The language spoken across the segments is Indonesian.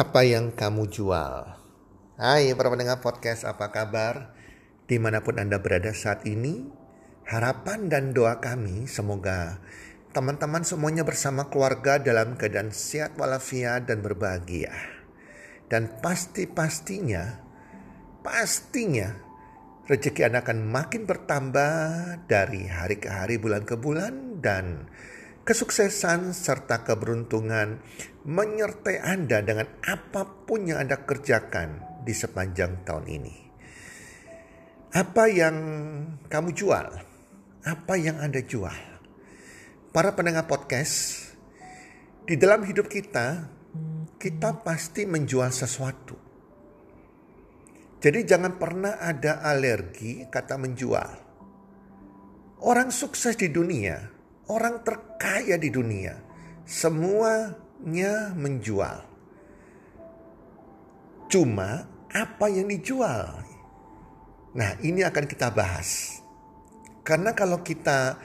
Apa yang kamu jual? Hai para pendengar podcast, apa kabar? Di mana pun Anda berada saat ini, harapan dan doa kami semoga teman-teman semuanya bersama keluarga dalam keadaan sehat walafiat dan berbahagia. Dan pasti-pastinya, pastinya rezeki Anda akan makin bertambah dari hari ke hari, bulan ke bulan, dan kesuksesan serta keberuntungan menyertai Anda dengan apa pun yang Anda kerjakan di sepanjang tahun ini. Apa yang kamu jual? Apa yang Anda jual? Para pendengar podcast, di dalam hidup kita, kita pasti menjual sesuatu. Jadi jangan pernah ada alergi kata menjual. Orang sukses di dunia, orang terkaya di dunia, semuanya menjual. Cuma apa yang dijual? Nah, ini akan kita bahas. Karena kalau kita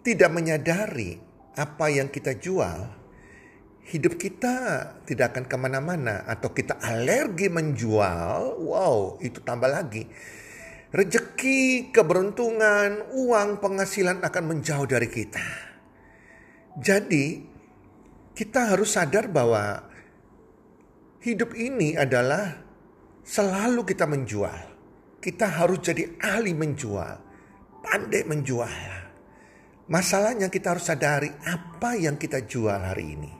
tidak menyadari apa yang kita jual, hidup kita tidak akan ke mana-mana. Atau kita alergi menjual, wow itu tambah lagi. Rezeki, keberuntungan, uang, penghasilan akan menjauh dari kita. Jadi, kita harus sadar bahwa hidup ini adalah selalu kita menjual. Kita harus jadi ahli menjual, pandai menjual. Masalahnya kita harus sadari apa yang kita jual hari ini.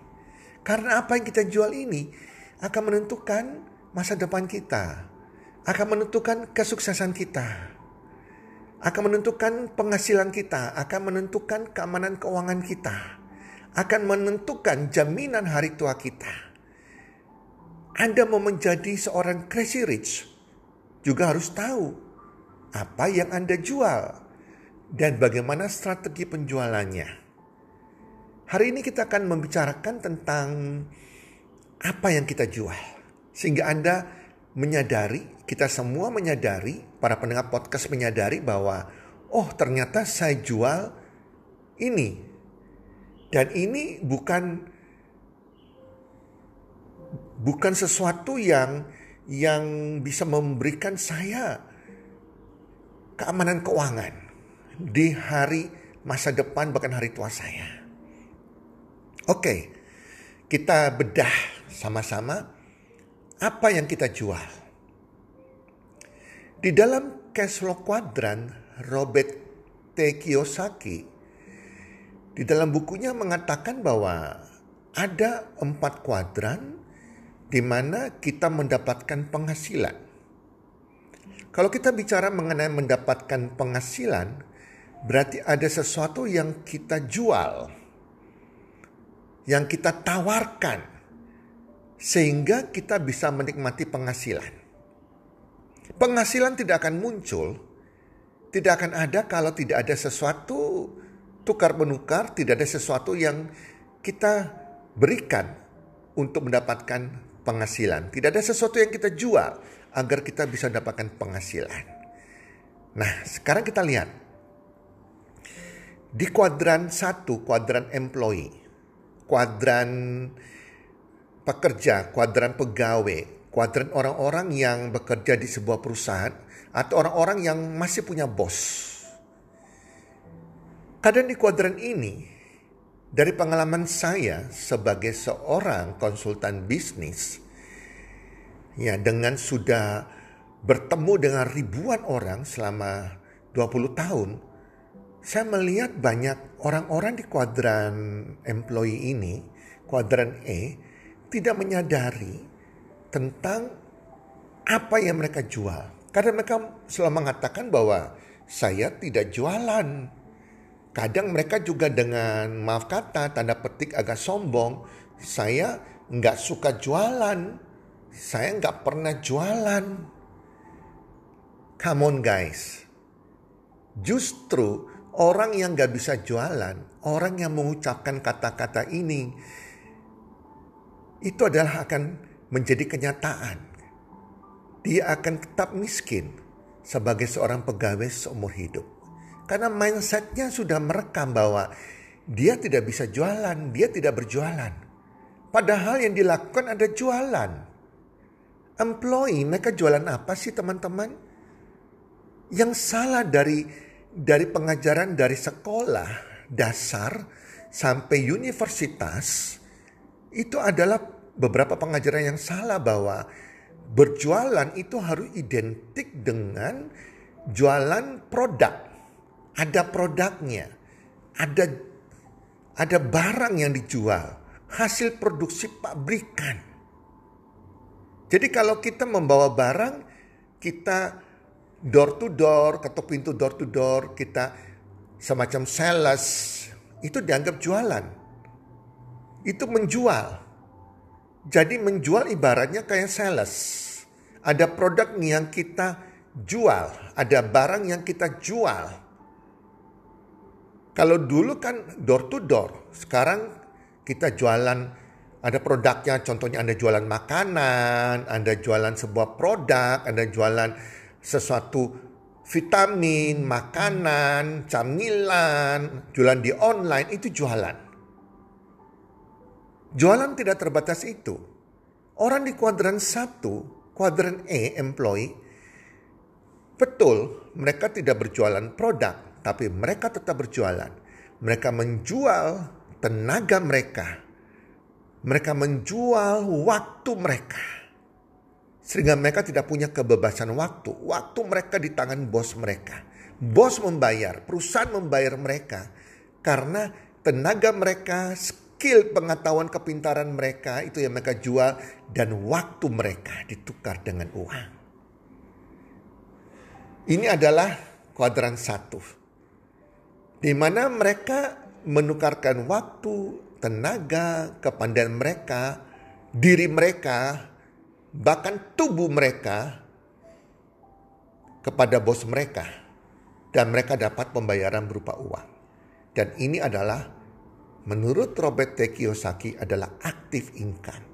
Karena apa yang kita jual ini akan menentukan masa depan kita. Akan menentukan kesuksesan kita. Akan menentukan penghasilan kita. Akan menentukan keamanan keuangan kita. Akan menentukan jaminan hari tua kita anda mau menjadi seorang crazy rich, juga harus tahu apa yang Anda jual dan bagaimana strategi penjualannya. Hari ini kita akan membicarakan tentang apa yang kita jual. Sehingga Anda menyadari, kita semua menyadari, para pendengar podcast menyadari bahwa oh ternyata saya jual ini. Dan ini bukan bukan sesuatu yang yang bisa memberikan saya keamanan keuangan di hari masa depan bahkan hari tua saya. Oke, kita bedah sama-sama apa yang kita jual. Di dalam cash flow quadrant Robert T. Kiyosaki di dalam bukunya mengatakan bahwa ada empat kuadran di mana kita mendapatkan penghasilan. Kalau kita bicara mengenai mendapatkan penghasilan, berarti ada sesuatu yang kita jual, yang kita tawarkan, sehingga kita bisa menikmati penghasilan. Penghasilan tidak akan muncul, tidak akan ada kalau tidak ada sesuatu tukar menukar, tidak ada sesuatu yang kita berikan untuk mendapatkan penghasilan. Tidak ada sesuatu yang kita jual agar kita bisa dapatkan penghasilan. Nah, sekarang kita lihat. Di kuadran satu, kuadran employee, kuadran pekerja, kuadran pegawai, kuadran orang-orang yang bekerja di sebuah perusahaan, atau orang-orang yang masih punya bos. Kadang di kuadran ini, dari pengalaman saya sebagai seorang konsultan bisnis, ya dengan sudah bertemu dengan ribuan orang selama 20 tahun, saya melihat banyak orang-orang di kuadran employee ini, kuadran E, tidak menyadari tentang apa yang mereka jual. Karena mereka selalu mengatakan bahwa saya tidak jualan, Kadang mereka juga dengan maaf kata tanda petik agak sombong. Saya nggak suka jualan. Saya nggak pernah jualan. Come on guys. Justru orang yang nggak bisa jualan, orang yang mengucapkan kata-kata ini, itu adalah akan menjadi kenyataan. Dia akan tetap miskin sebagai seorang pegawai seumur hidup. Karena mindsetnya sudah merekam bahwa dia tidak bisa jualan, dia tidak berjualan. Padahal yang dilakukan ada jualan. Employee, mereka jualan apa sih teman-teman? Yang salah dari dari pengajaran dari sekolah dasar sampai universitas itu adalah beberapa pengajaran yang salah bahwa berjualan itu harus identik dengan jualan produk. Ada produknya. Ada ada barang yang dijual, hasil produksi pabrikan. Jadi kalau kita membawa barang, kita door to door, ketuk pintu door to door, kita semacam sales, itu dianggap jualan. Itu menjual. Jadi menjual ibaratnya kayak sales. Ada produk yang kita jual, ada barang yang kita jual. Kalau dulu kan door to door, sekarang kita jualan ada produknya, contohnya Anda jualan makanan, Anda jualan sebuah produk, Anda jualan sesuatu vitamin, makanan, camilan, jualan di online, itu jualan. Jualan tidak terbatas itu. Orang di kuadran satu, kuadran E, employee, betul mereka tidak berjualan produk, tapi mereka tetap berjualan. Mereka menjual tenaga mereka. Mereka menjual waktu mereka. Sehingga mereka tidak punya kebebasan waktu. Waktu mereka di tangan bos mereka. Bos membayar, perusahaan membayar mereka. Karena tenaga mereka, skill pengetahuan kepintaran mereka itu yang mereka jual. Dan waktu mereka ditukar dengan uang. Ini adalah kuadran satu di mana mereka menukarkan waktu, tenaga, kepandaian mereka, diri mereka, bahkan tubuh mereka kepada bos mereka dan mereka dapat pembayaran berupa uang. Dan ini adalah menurut Robert T. Kiyosaki adalah aktif income.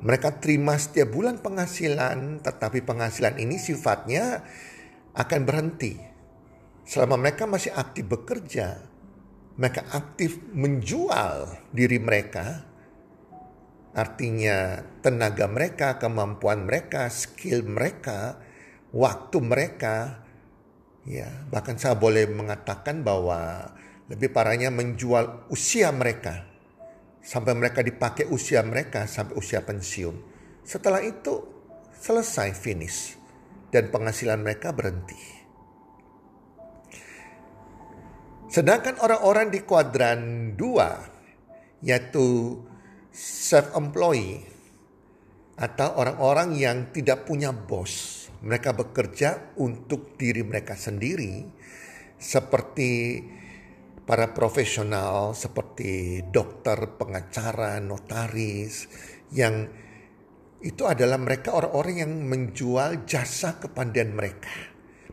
Mereka terima setiap bulan penghasilan, tetapi penghasilan ini sifatnya akan berhenti selama mereka masih aktif bekerja, mereka aktif menjual diri mereka, artinya tenaga mereka, kemampuan mereka, skill mereka, waktu mereka, ya bahkan saya boleh mengatakan bahwa lebih parahnya menjual usia mereka sampai mereka dipakai usia mereka sampai usia pensiun. Setelah itu selesai finish dan penghasilan mereka berhenti. Sedangkan orang-orang di kuadran 2 yaitu self-employed atau orang-orang yang tidak punya bos. Mereka bekerja untuk diri mereka sendiri seperti para profesional seperti dokter, pengacara, notaris yang itu adalah mereka orang-orang yang menjual jasa kepandaian mereka,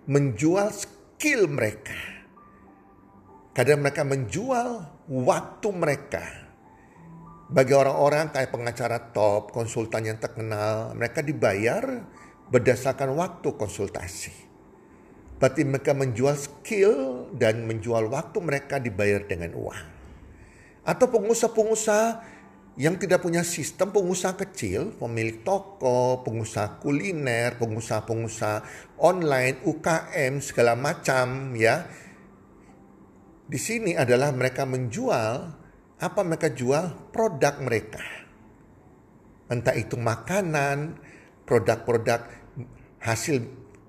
menjual skill mereka Kadang mereka menjual waktu mereka. Bagi orang-orang kayak pengacara top, konsultan yang terkenal, mereka dibayar berdasarkan waktu konsultasi. Berarti mereka menjual skill dan menjual waktu mereka dibayar dengan uang. Atau pengusaha-pengusaha yang tidak punya sistem pengusaha kecil, pemilik toko, pengusaha kuliner, pengusaha-pengusaha online, UKM segala macam ya di sini adalah mereka menjual apa mereka jual produk mereka. Entah itu makanan, produk-produk hasil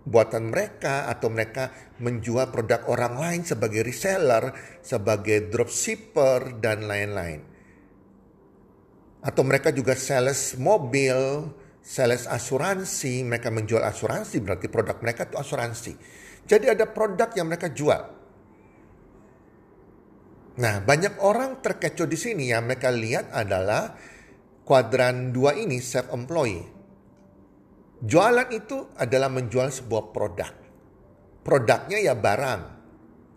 buatan mereka atau mereka menjual produk orang lain sebagai reseller, sebagai dropshipper dan lain-lain. Atau mereka juga sales mobil, sales asuransi, mereka menjual asuransi berarti produk mereka itu asuransi. Jadi ada produk yang mereka jual. Nah, banyak orang terkecoh di sini yang mereka lihat adalah kuadran dua ini self employed. Jualan itu adalah menjual sebuah produk. Produknya ya barang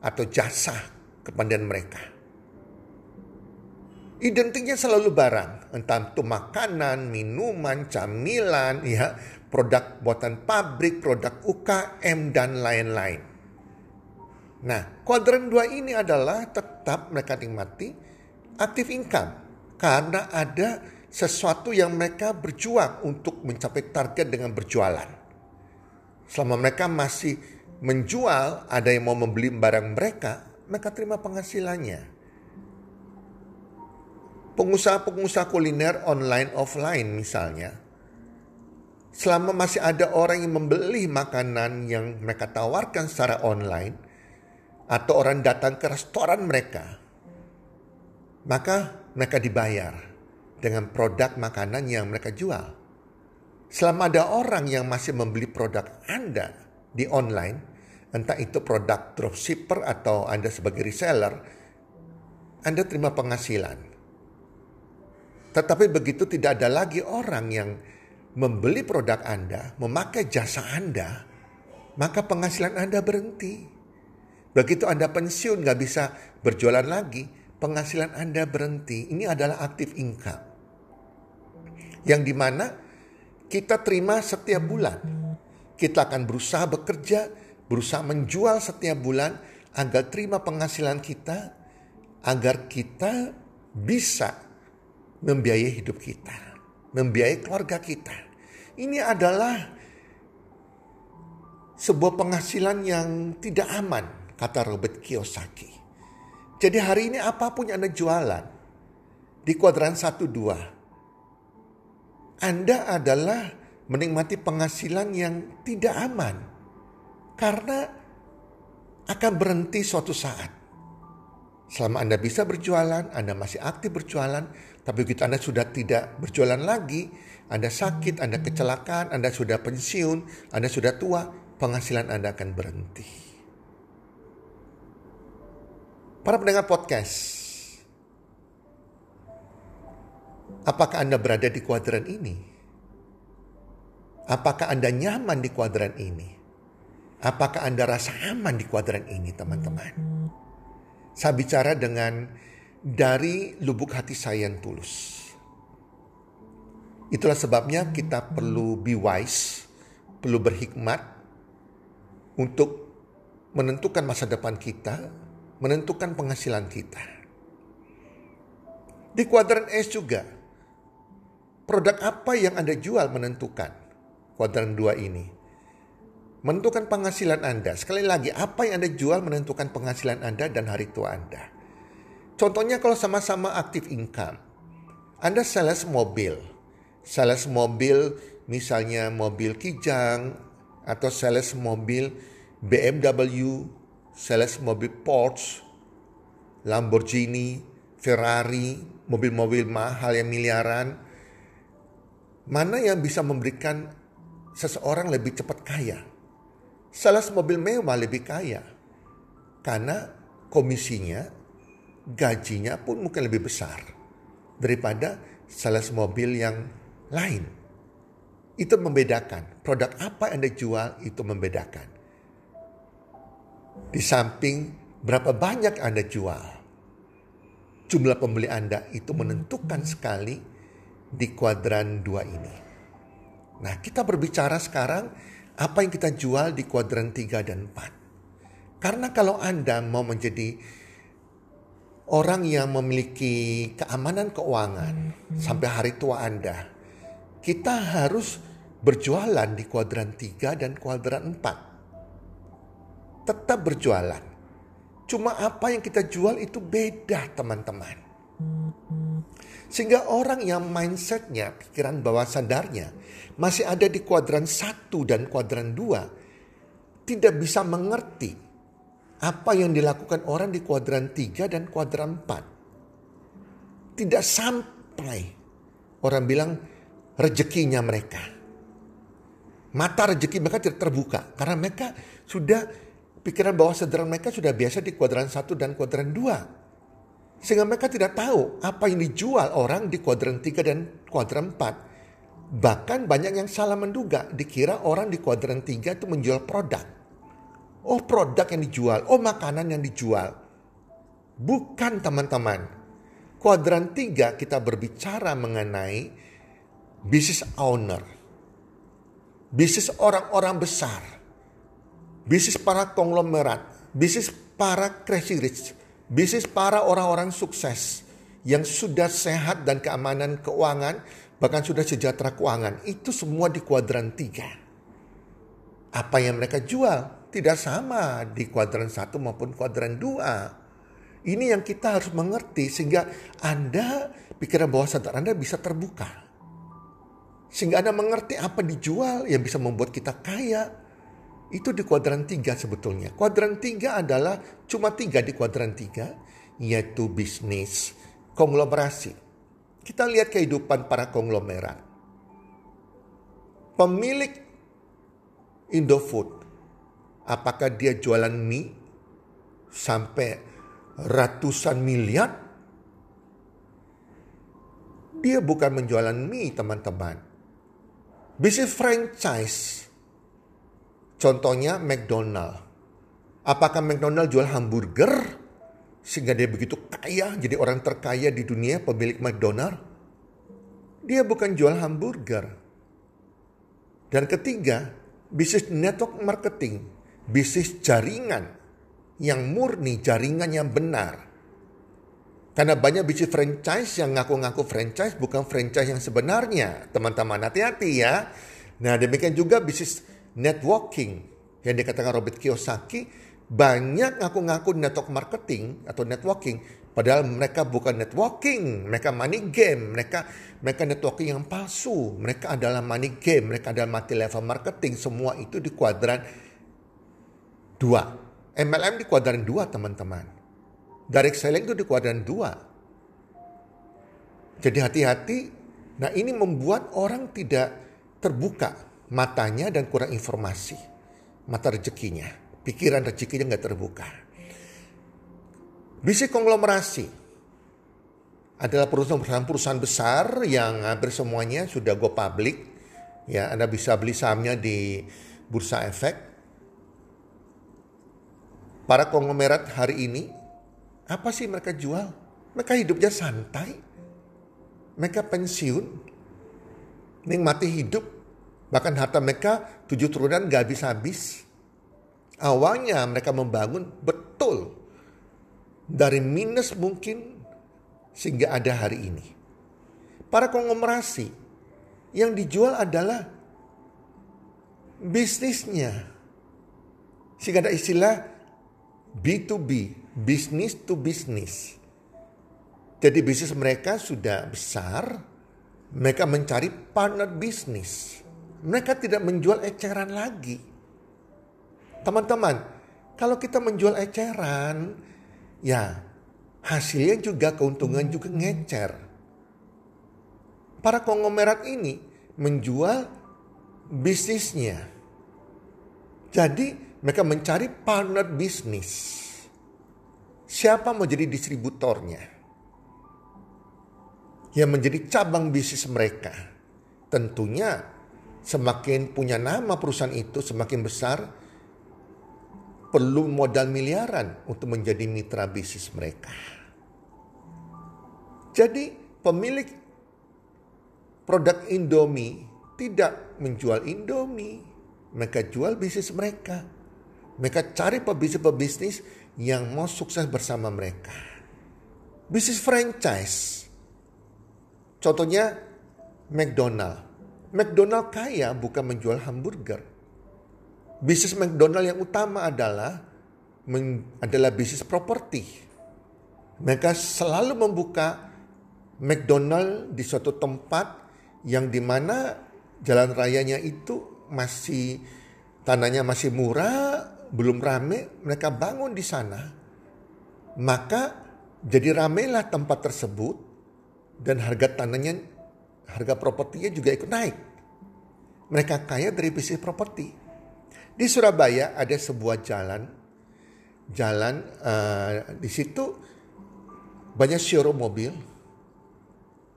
atau jasa kepada mereka. Identiknya selalu barang, entah itu makanan, minuman, camilan, ya, produk buatan pabrik, produk UKM dan lain-lain. Nah, kuadran dua ini adalah tetap mereka nikmati aktif income. Karena ada sesuatu yang mereka berjuang untuk mencapai target dengan berjualan. Selama mereka masih menjual, ada yang mau membeli barang mereka, mereka terima penghasilannya. Pengusaha-pengusaha kuliner online offline misalnya, selama masih ada orang yang membeli makanan yang mereka tawarkan secara online, atau orang datang ke restoran mereka, maka mereka dibayar dengan produk makanan yang mereka jual. Selama ada orang yang masih membeli produk Anda di online, entah itu produk dropshipper atau Anda sebagai reseller, Anda terima penghasilan. Tetapi begitu tidak ada lagi orang yang membeli produk Anda, memakai jasa Anda, maka penghasilan Anda berhenti. Begitu Anda pensiun nggak bisa berjualan lagi, penghasilan Anda berhenti. Ini adalah aktif income. Yang di mana kita terima setiap bulan. Kita akan berusaha bekerja berusaha menjual setiap bulan agar terima penghasilan kita, agar kita bisa membiayai hidup kita, membiayai keluarga kita. Ini adalah sebuah penghasilan yang tidak aman, kata Robert Kiyosaki. Jadi hari ini apa pun yang Anda jualan, di kuadran 1-2, Anda adalah menikmati penghasilan yang tidak aman karena akan berhenti suatu saat. Selama Anda bisa berjualan, Anda masih aktif berjualan, tapi begitu Anda sudah tidak berjualan lagi, Anda sakit, Anda kecelakaan, Anda sudah pensiun, Anda sudah tua, penghasilan Anda akan berhenti. Para pendengar podcast, apakah Anda berada di kuadran ini? Apakah Anda nyaman di kuadran ini? Apakah Anda rasa aman di kuadran ini teman-teman? Saya bicara dengan dari lubuk hati saya yang tulus. Itulah sebabnya kita perlu be wise, perlu berhikmat untuk menentukan masa depan kita, menentukan penghasilan kita. Di kuadran S juga, produk apa yang Anda jual menentukan kuadran 2 ini menentukan penghasilan Anda. Sekali lagi, apa yang Anda jual menentukan penghasilan Anda dan hari tua Anda. Contohnya kalau sama-sama aktif income. Anda sales mobil. Sales mobil misalnya mobil Kijang atau sales mobil BMW, sales mobil Porsche, Lamborghini, Ferrari, mobil-mobil mahal yang miliaran. Mana yang bisa memberikan seseorang lebih cepat kaya? sales mobil mewah lebih kaya. Karena komisinya, gajinya pun mungkin lebih besar daripada sales mobil yang lain. Itu membedakan. Produk apa yang Anda jual itu membedakan. Di samping berapa banyak Anda jual. Jumlah pembeli Anda itu menentukan sekali di kuadran dua ini. Nah kita berbicara sekarang apa yang kita jual di kuadran 3 dan 4. Karena kalau Anda mau menjadi orang yang memiliki keamanan keuangan sampai hari tua Anda, kita harus berjualan di kuadran 3 dan kuadran 4. Tetap berjualan. Cuma apa yang kita jual itu beda teman-teman. Sehingga orang yang mindsetnya, pikiran bawah sadarnya masih ada di kuadran satu dan kuadran dua tidak bisa mengerti apa yang dilakukan orang di kuadran tiga dan kuadran empat. Tidak sampai orang bilang rezekinya mereka. Mata rezeki mereka tidak terbuka karena mereka sudah pikiran bawah sadar mereka sudah biasa di kuadran satu dan kuadran dua. Sehingga mereka tidak tahu apa yang dijual orang di kuadran 3 dan kuadran 4. Bahkan banyak yang salah menduga, dikira orang di kuadran 3 itu menjual produk. Oh produk yang dijual, oh makanan yang dijual. Bukan teman-teman. Kuadran 3 kita berbicara mengenai business owner. Bisnis orang-orang besar. Bisnis para konglomerat. Bisnis para crazy rich bisnis para orang-orang sukses yang sudah sehat dan keamanan keuangan, bahkan sudah sejahtera keuangan, itu semua di kuadran tiga. Apa yang mereka jual tidak sama di kuadran satu maupun kuadran dua. Ini yang kita harus mengerti sehingga Anda pikiran bawah sadar Anda bisa terbuka. Sehingga Anda mengerti apa dijual yang bisa membuat kita kaya. Itu di kuadran tiga sebetulnya. Kuadran tiga adalah cuma tiga di kuadran tiga, yaitu bisnis, konglomerasi. Kita lihat kehidupan para konglomerat. Pemilik Indofood, apakah dia jualan mie sampai ratusan miliar? Dia bukan menjualan mie teman-teman. Bisnis franchise Contohnya McDonald. Apakah McDonald jual hamburger sehingga dia begitu kaya jadi orang terkaya di dunia pemilik McDonald? Dia bukan jual hamburger. Dan ketiga, bisnis network marketing, bisnis jaringan yang murni, jaringan yang benar. Karena banyak bisnis franchise yang ngaku-ngaku franchise bukan franchise yang sebenarnya. Teman-teman hati-hati ya. Nah demikian juga bisnis networking. Yang dikatakan Robert Kiyosaki banyak ngaku-ngaku network marketing atau networking padahal mereka bukan networking mereka money game mereka mereka networking yang palsu. Mereka adalah money game mereka adalah multi level marketing semua itu di kuadran dua. MLM di kuadran dua teman-teman. Direct selling itu di kuadran dua. Jadi hati-hati. Nah ini membuat orang tidak terbuka matanya dan kurang informasi. Mata rezekinya, pikiran rezekinya nggak terbuka. Bisnis konglomerasi adalah perusahaan-perusahaan besar yang hampir semuanya sudah go public. Ya, Anda bisa beli sahamnya di Bursa Efek. Para konglomerat hari ini, apa sih mereka jual? Mereka hidupnya santai. Mereka pensiun, nikmati hidup Bahkan harta mereka tujuh turunan gak habis-habis. Awalnya mereka membangun betul. Dari minus mungkin sehingga ada hari ini. Para konglomerasi yang dijual adalah bisnisnya. Sehingga ada istilah B2B, business to business. Jadi bisnis mereka sudah besar, mereka mencari partner bisnis mereka tidak menjual eceran lagi. Teman-teman, kalau kita menjual eceran, ya hasilnya juga keuntungan juga ngecer. Para konglomerat ini menjual bisnisnya. Jadi mereka mencari partner bisnis. Siapa mau jadi distributornya? Yang menjadi cabang bisnis mereka. Tentunya semakin punya nama perusahaan itu semakin besar perlu modal miliaran untuk menjadi mitra bisnis mereka. Jadi pemilik produk Indomie tidak menjual Indomie, mereka jual bisnis mereka. Mereka cari pebisnis-pebisnis yang mau sukses bersama mereka. Bisnis franchise. Contohnya McDonald McDonald kaya bukan menjual hamburger. Bisnis McDonald yang utama adalah adalah bisnis properti. Mereka selalu membuka McDonald di suatu tempat yang di mana jalan rayanya itu masih tanahnya masih murah, belum rame, mereka bangun di sana. Maka jadi ramailah tempat tersebut dan harga tanahnya harga propertinya juga ikut naik. Mereka kaya dari bisnis properti. Di Surabaya ada sebuah jalan, jalan uh, di situ banyak showroom mobil.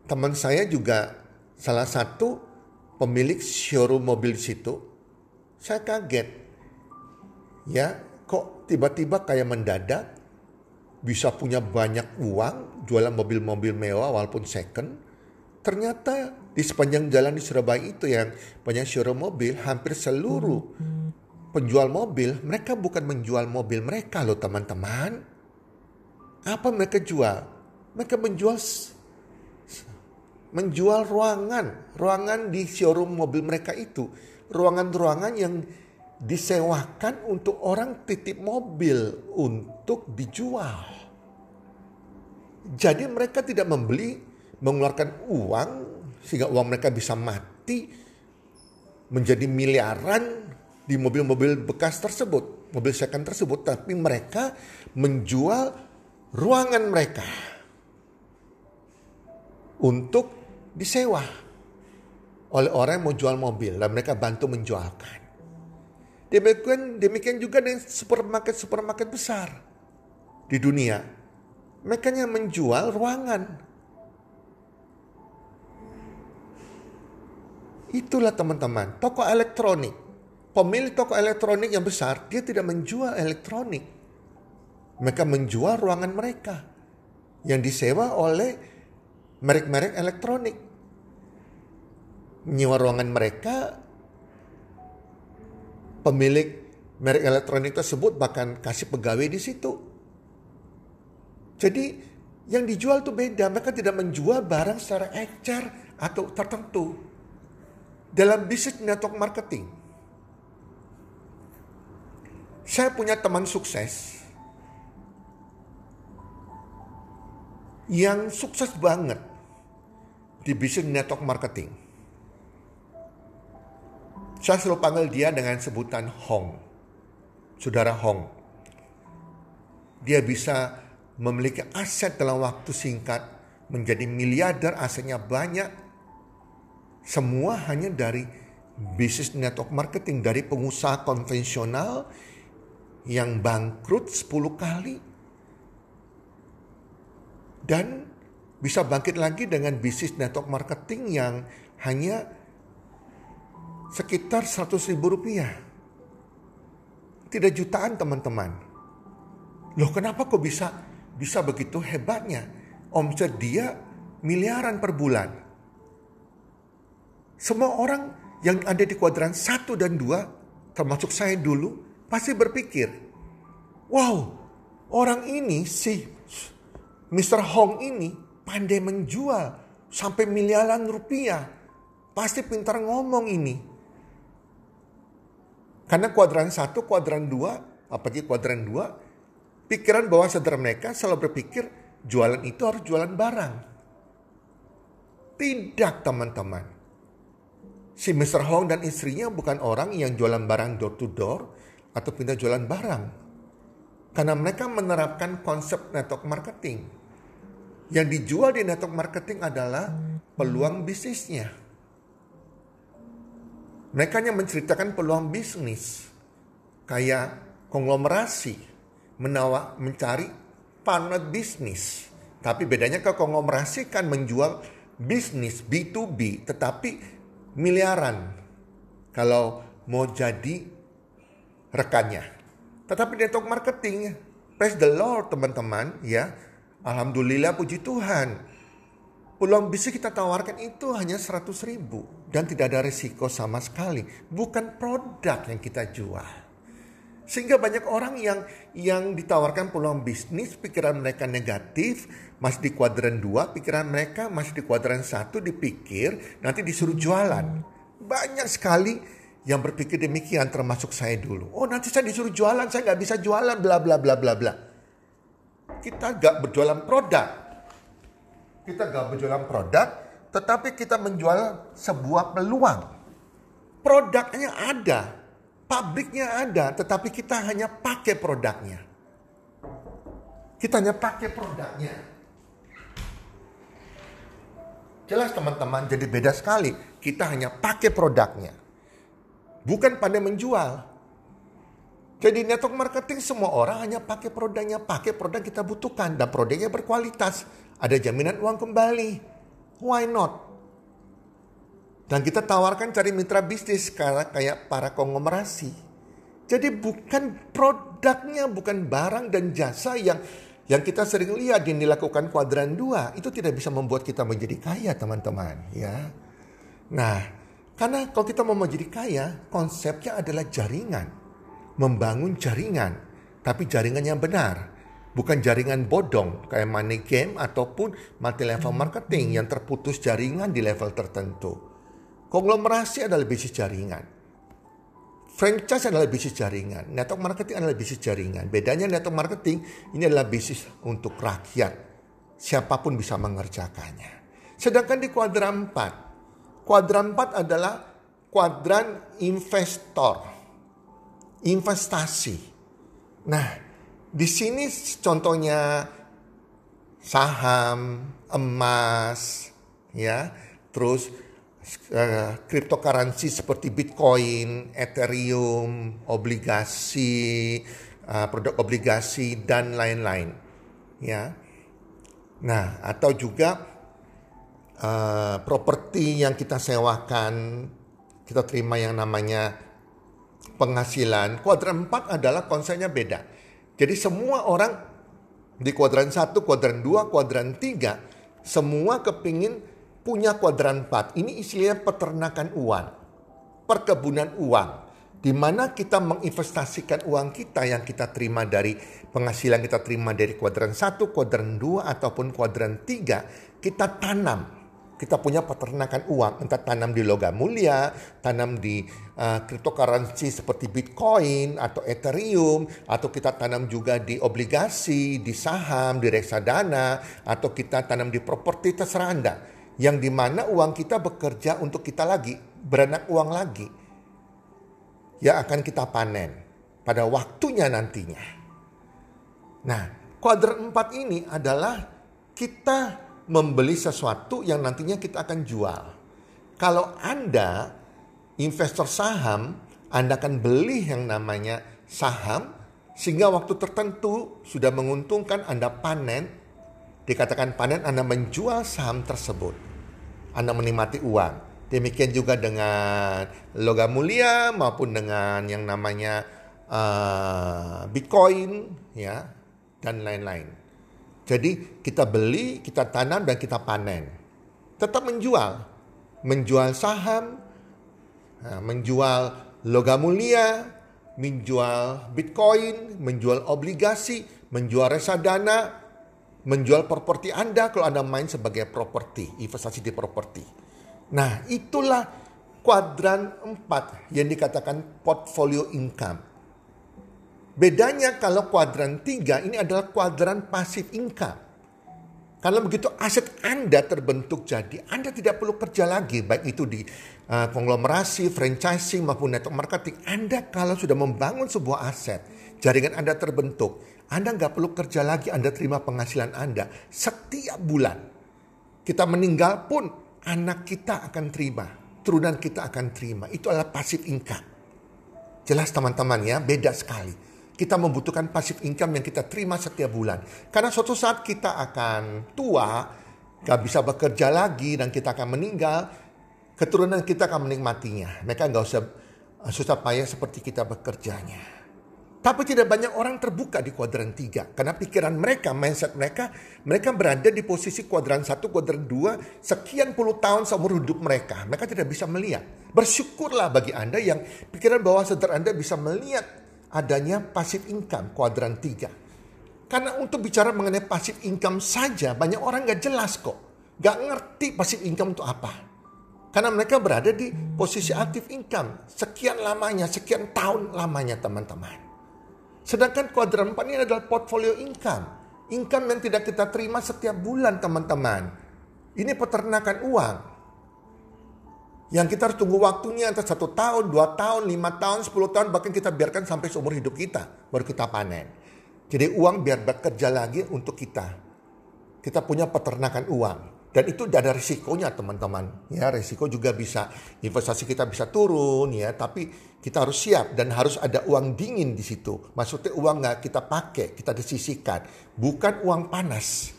Teman saya juga salah satu pemilik showroom mobil di situ. Saya kaget, ya kok tiba-tiba kayak mendadak bisa punya banyak uang jualan mobil-mobil mewah walaupun second Ternyata di sepanjang jalan di Surabaya itu yang banyak showroom mobil, hampir seluruh penjual mobil, mereka bukan menjual mobil mereka loh teman-teman. Apa mereka jual? Mereka menjual menjual ruangan, ruangan di showroom mobil mereka itu, ruangan-ruangan yang disewakan untuk orang titip mobil untuk dijual. Jadi mereka tidak membeli, mengeluarkan uang sehingga uang mereka bisa mati menjadi miliaran di mobil-mobil bekas tersebut, mobil second tersebut, tapi mereka menjual ruangan mereka untuk disewa oleh orang yang mau jual mobil dan mereka bantu menjualkan. Demikian, demikian juga dengan supermarket-supermarket besar di dunia. Mereka yang menjual ruangan. Itulah teman-teman, toko elektronik. Pemilik toko elektronik yang besar, dia tidak menjual elektronik. Mereka menjual ruangan mereka yang disewa oleh merek-merek elektronik. Menyewa ruangan mereka pemilik merek elektronik tersebut bahkan kasih pegawai di situ. Jadi yang dijual tuh beda. Mereka tidak menjual barang secara ecer atau tertentu. Dalam bisnis network marketing. Saya punya teman sukses. Yang sukses banget di bisnis network marketing saya selalu panggil dia dengan sebutan Hong. Saudara Hong. Dia bisa memiliki aset dalam waktu singkat, menjadi miliarder, asetnya banyak. Semua hanya dari bisnis network marketing, dari pengusaha konvensional yang bangkrut 10 kali. Dan bisa bangkit lagi dengan bisnis network marketing yang hanya sekitar 100 ribu rupiah. Tidak jutaan teman-teman. Loh kenapa kok bisa bisa begitu hebatnya? Omset dia miliaran per bulan. Semua orang yang ada di kuadran 1 dan 2, termasuk saya dulu, pasti berpikir, wow, orang ini si Mr. Hong ini pandai menjual sampai miliaran rupiah. Pasti pintar ngomong ini. Karena kuadran satu, kuadran dua, apalagi kuadran dua, pikiran bawah sadar mereka selalu berpikir jualan itu harus jualan barang. Tidak teman-teman. Si Mr. Hong dan istrinya bukan orang yang jualan barang door to door atau pindah jualan barang. Karena mereka menerapkan konsep network marketing. Yang dijual di network marketing adalah peluang bisnisnya mereka hanya menceritakan peluang bisnis. Kayak konglomerasi. Menawa, mencari partner bisnis. Tapi bedanya ke konglomerasi kan menjual bisnis B2B. Tetapi miliaran. Kalau mau jadi rekannya. Tetapi network marketing. Praise the Lord teman-teman ya. Alhamdulillah puji Tuhan Peluang bisnis kita tawarkan itu hanya 100 ribu dan tidak ada risiko sama sekali. Bukan produk yang kita jual. Sehingga banyak orang yang yang ditawarkan peluang bisnis, pikiran mereka negatif, masih di kuadran 2, pikiran mereka masih di kuadran 1 dipikir, nanti disuruh jualan. Banyak sekali yang berpikir demikian termasuk saya dulu. Oh nanti saya disuruh jualan, saya nggak bisa jualan, bla bla bla bla bla. Kita nggak berjualan produk, kita gak berjualan produk, tetapi kita menjual sebuah peluang. Produknya ada, pabriknya ada, tetapi kita hanya pakai produknya. Kita hanya pakai produknya. Jelas teman-teman, jadi beda sekali. Kita hanya pakai produknya. Bukan pandai menjual. Jadi network marketing semua orang hanya pakai produknya, pakai produk kita butuhkan dan produknya berkualitas. Ada jaminan uang kembali. Why not? Dan kita tawarkan cari mitra bisnis karena kayak para konglomerasi. Jadi bukan produknya, bukan barang dan jasa yang yang kita sering lihat yang dilakukan kuadran dua itu tidak bisa membuat kita menjadi kaya teman-teman ya. Nah, karena kalau kita mau menjadi kaya, konsepnya adalah jaringan membangun jaringan, tapi jaringan yang benar. Bukan jaringan bodong kayak money game ataupun multi level marketing yang terputus jaringan di level tertentu. Konglomerasi adalah bisnis jaringan. Franchise adalah bisnis jaringan. Network marketing adalah bisnis jaringan. Bedanya network marketing ini adalah bisnis untuk rakyat. Siapa pun bisa mengerjakannya. Sedangkan di kuadran 4. Kuadran 4 adalah kuadran investor. Investasi. Nah, di sini contohnya saham, emas, ya, terus uh, cryptocurrency seperti Bitcoin, Ethereum, obligasi, uh, produk obligasi dan lain-lain, ya. Nah, atau juga uh, properti yang kita sewakan, kita terima yang namanya penghasilan. Kuadran 4 adalah konsepnya beda. Jadi semua orang di kuadran 1, kuadran 2, kuadran 3 semua kepingin punya kuadran 4. Ini istilahnya peternakan uang, perkebunan uang. Di mana kita menginvestasikan uang kita yang kita terima dari penghasilan kita terima dari kuadran 1, kuadran 2, ataupun kuadran 3, kita tanam kita punya peternakan uang, entah tanam di logam mulia, tanam di uh, cryptocurrency seperti Bitcoin atau Ethereum, atau kita tanam juga di obligasi, di saham, di reksadana, atau kita tanam di properti terserah Anda. Yang di mana uang kita bekerja untuk kita lagi, beranak uang lagi. Yang akan kita panen pada waktunya nantinya. Nah, kuadran 4 ini adalah kita membeli sesuatu yang nantinya kita akan jual. Kalau Anda investor saham, Anda akan beli yang namanya saham sehingga waktu tertentu sudah menguntungkan Anda panen, dikatakan panen Anda menjual saham tersebut. Anda menikmati uang. Demikian juga dengan logam mulia maupun dengan yang namanya uh, Bitcoin ya dan lain-lain. Jadi kita beli, kita tanam dan kita panen. Tetap menjual. Menjual saham, menjual logam mulia, menjual bitcoin, menjual obligasi, menjual reksadana, menjual properti Anda kalau Anda main sebagai properti, investasi di properti. Nah, itulah kuadran 4 yang dikatakan portfolio income. Bedanya kalau kuadran 3 ini adalah kuadran pasif income. Karena begitu aset Anda terbentuk jadi, Anda tidak perlu kerja lagi, baik itu di uh, konglomerasi, franchising maupun network marketing. Anda kalau sudah membangun sebuah aset, jaringan Anda terbentuk, Anda nggak perlu kerja lagi, Anda terima penghasilan Anda setiap bulan. Kita meninggal pun anak kita akan terima, turunan kita akan terima. Itu adalah pasif income. Jelas teman-teman ya, beda sekali kita membutuhkan pasif income yang kita terima setiap bulan. Karena suatu saat kita akan tua, gak bisa bekerja lagi dan kita akan meninggal, keturunan kita akan menikmatinya. Mereka gak usah eh, susah payah seperti kita bekerjanya. Tapi tidak banyak orang terbuka di kuadran tiga. Karena pikiran mereka, mindset mereka, mereka berada di posisi kuadran satu, kuadran dua, sekian puluh tahun seumur hidup mereka. Mereka tidak bisa melihat. Bersyukurlah bagi Anda yang pikiran bawah sadar Anda bisa melihat adanya pasif income kuadran 3. Karena untuk bicara mengenai pasif income saja banyak orang gak jelas kok. Gak ngerti pasif income itu apa. Karena mereka berada di posisi aktif income. Sekian lamanya, sekian tahun lamanya teman-teman. Sedangkan kuadran 4 ini adalah portfolio income. Income yang tidak kita terima setiap bulan teman-teman. Ini peternakan uang. Yang kita harus tunggu waktunya antara satu tahun, dua tahun, lima tahun, sepuluh tahun, bahkan kita biarkan sampai seumur hidup kita, baru kita panen. Jadi uang biar bekerja lagi untuk kita. Kita punya peternakan uang. Dan itu ada risikonya teman-teman. Ya, risiko juga bisa investasi kita bisa turun ya, tapi kita harus siap dan harus ada uang dingin di situ. Maksudnya uang nggak kita pakai, kita disisikan, bukan uang panas.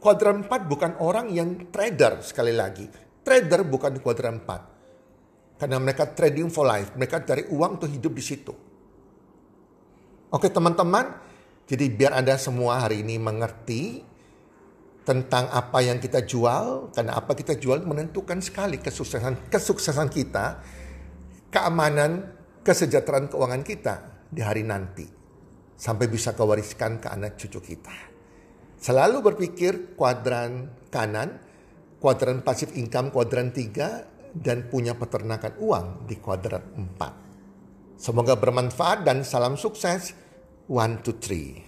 Kuadran 4 bukan orang yang trader sekali lagi trader bukan di kuadran 4. Karena mereka trading for life. Mereka cari uang untuk hidup di situ. Oke teman-teman. Jadi biar Anda semua hari ini mengerti tentang apa yang kita jual. Karena apa kita jual menentukan sekali kesuksesan, kesuksesan kita. Keamanan, kesejahteraan keuangan kita di hari nanti. sampai bisa kewariskan ke anak cucu kita. Selalu berpikir kuadran kanan, kuadran pasif income kuadran 3 dan punya peternakan uang di kuadran 4. Semoga bermanfaat dan salam sukses. One, two, three.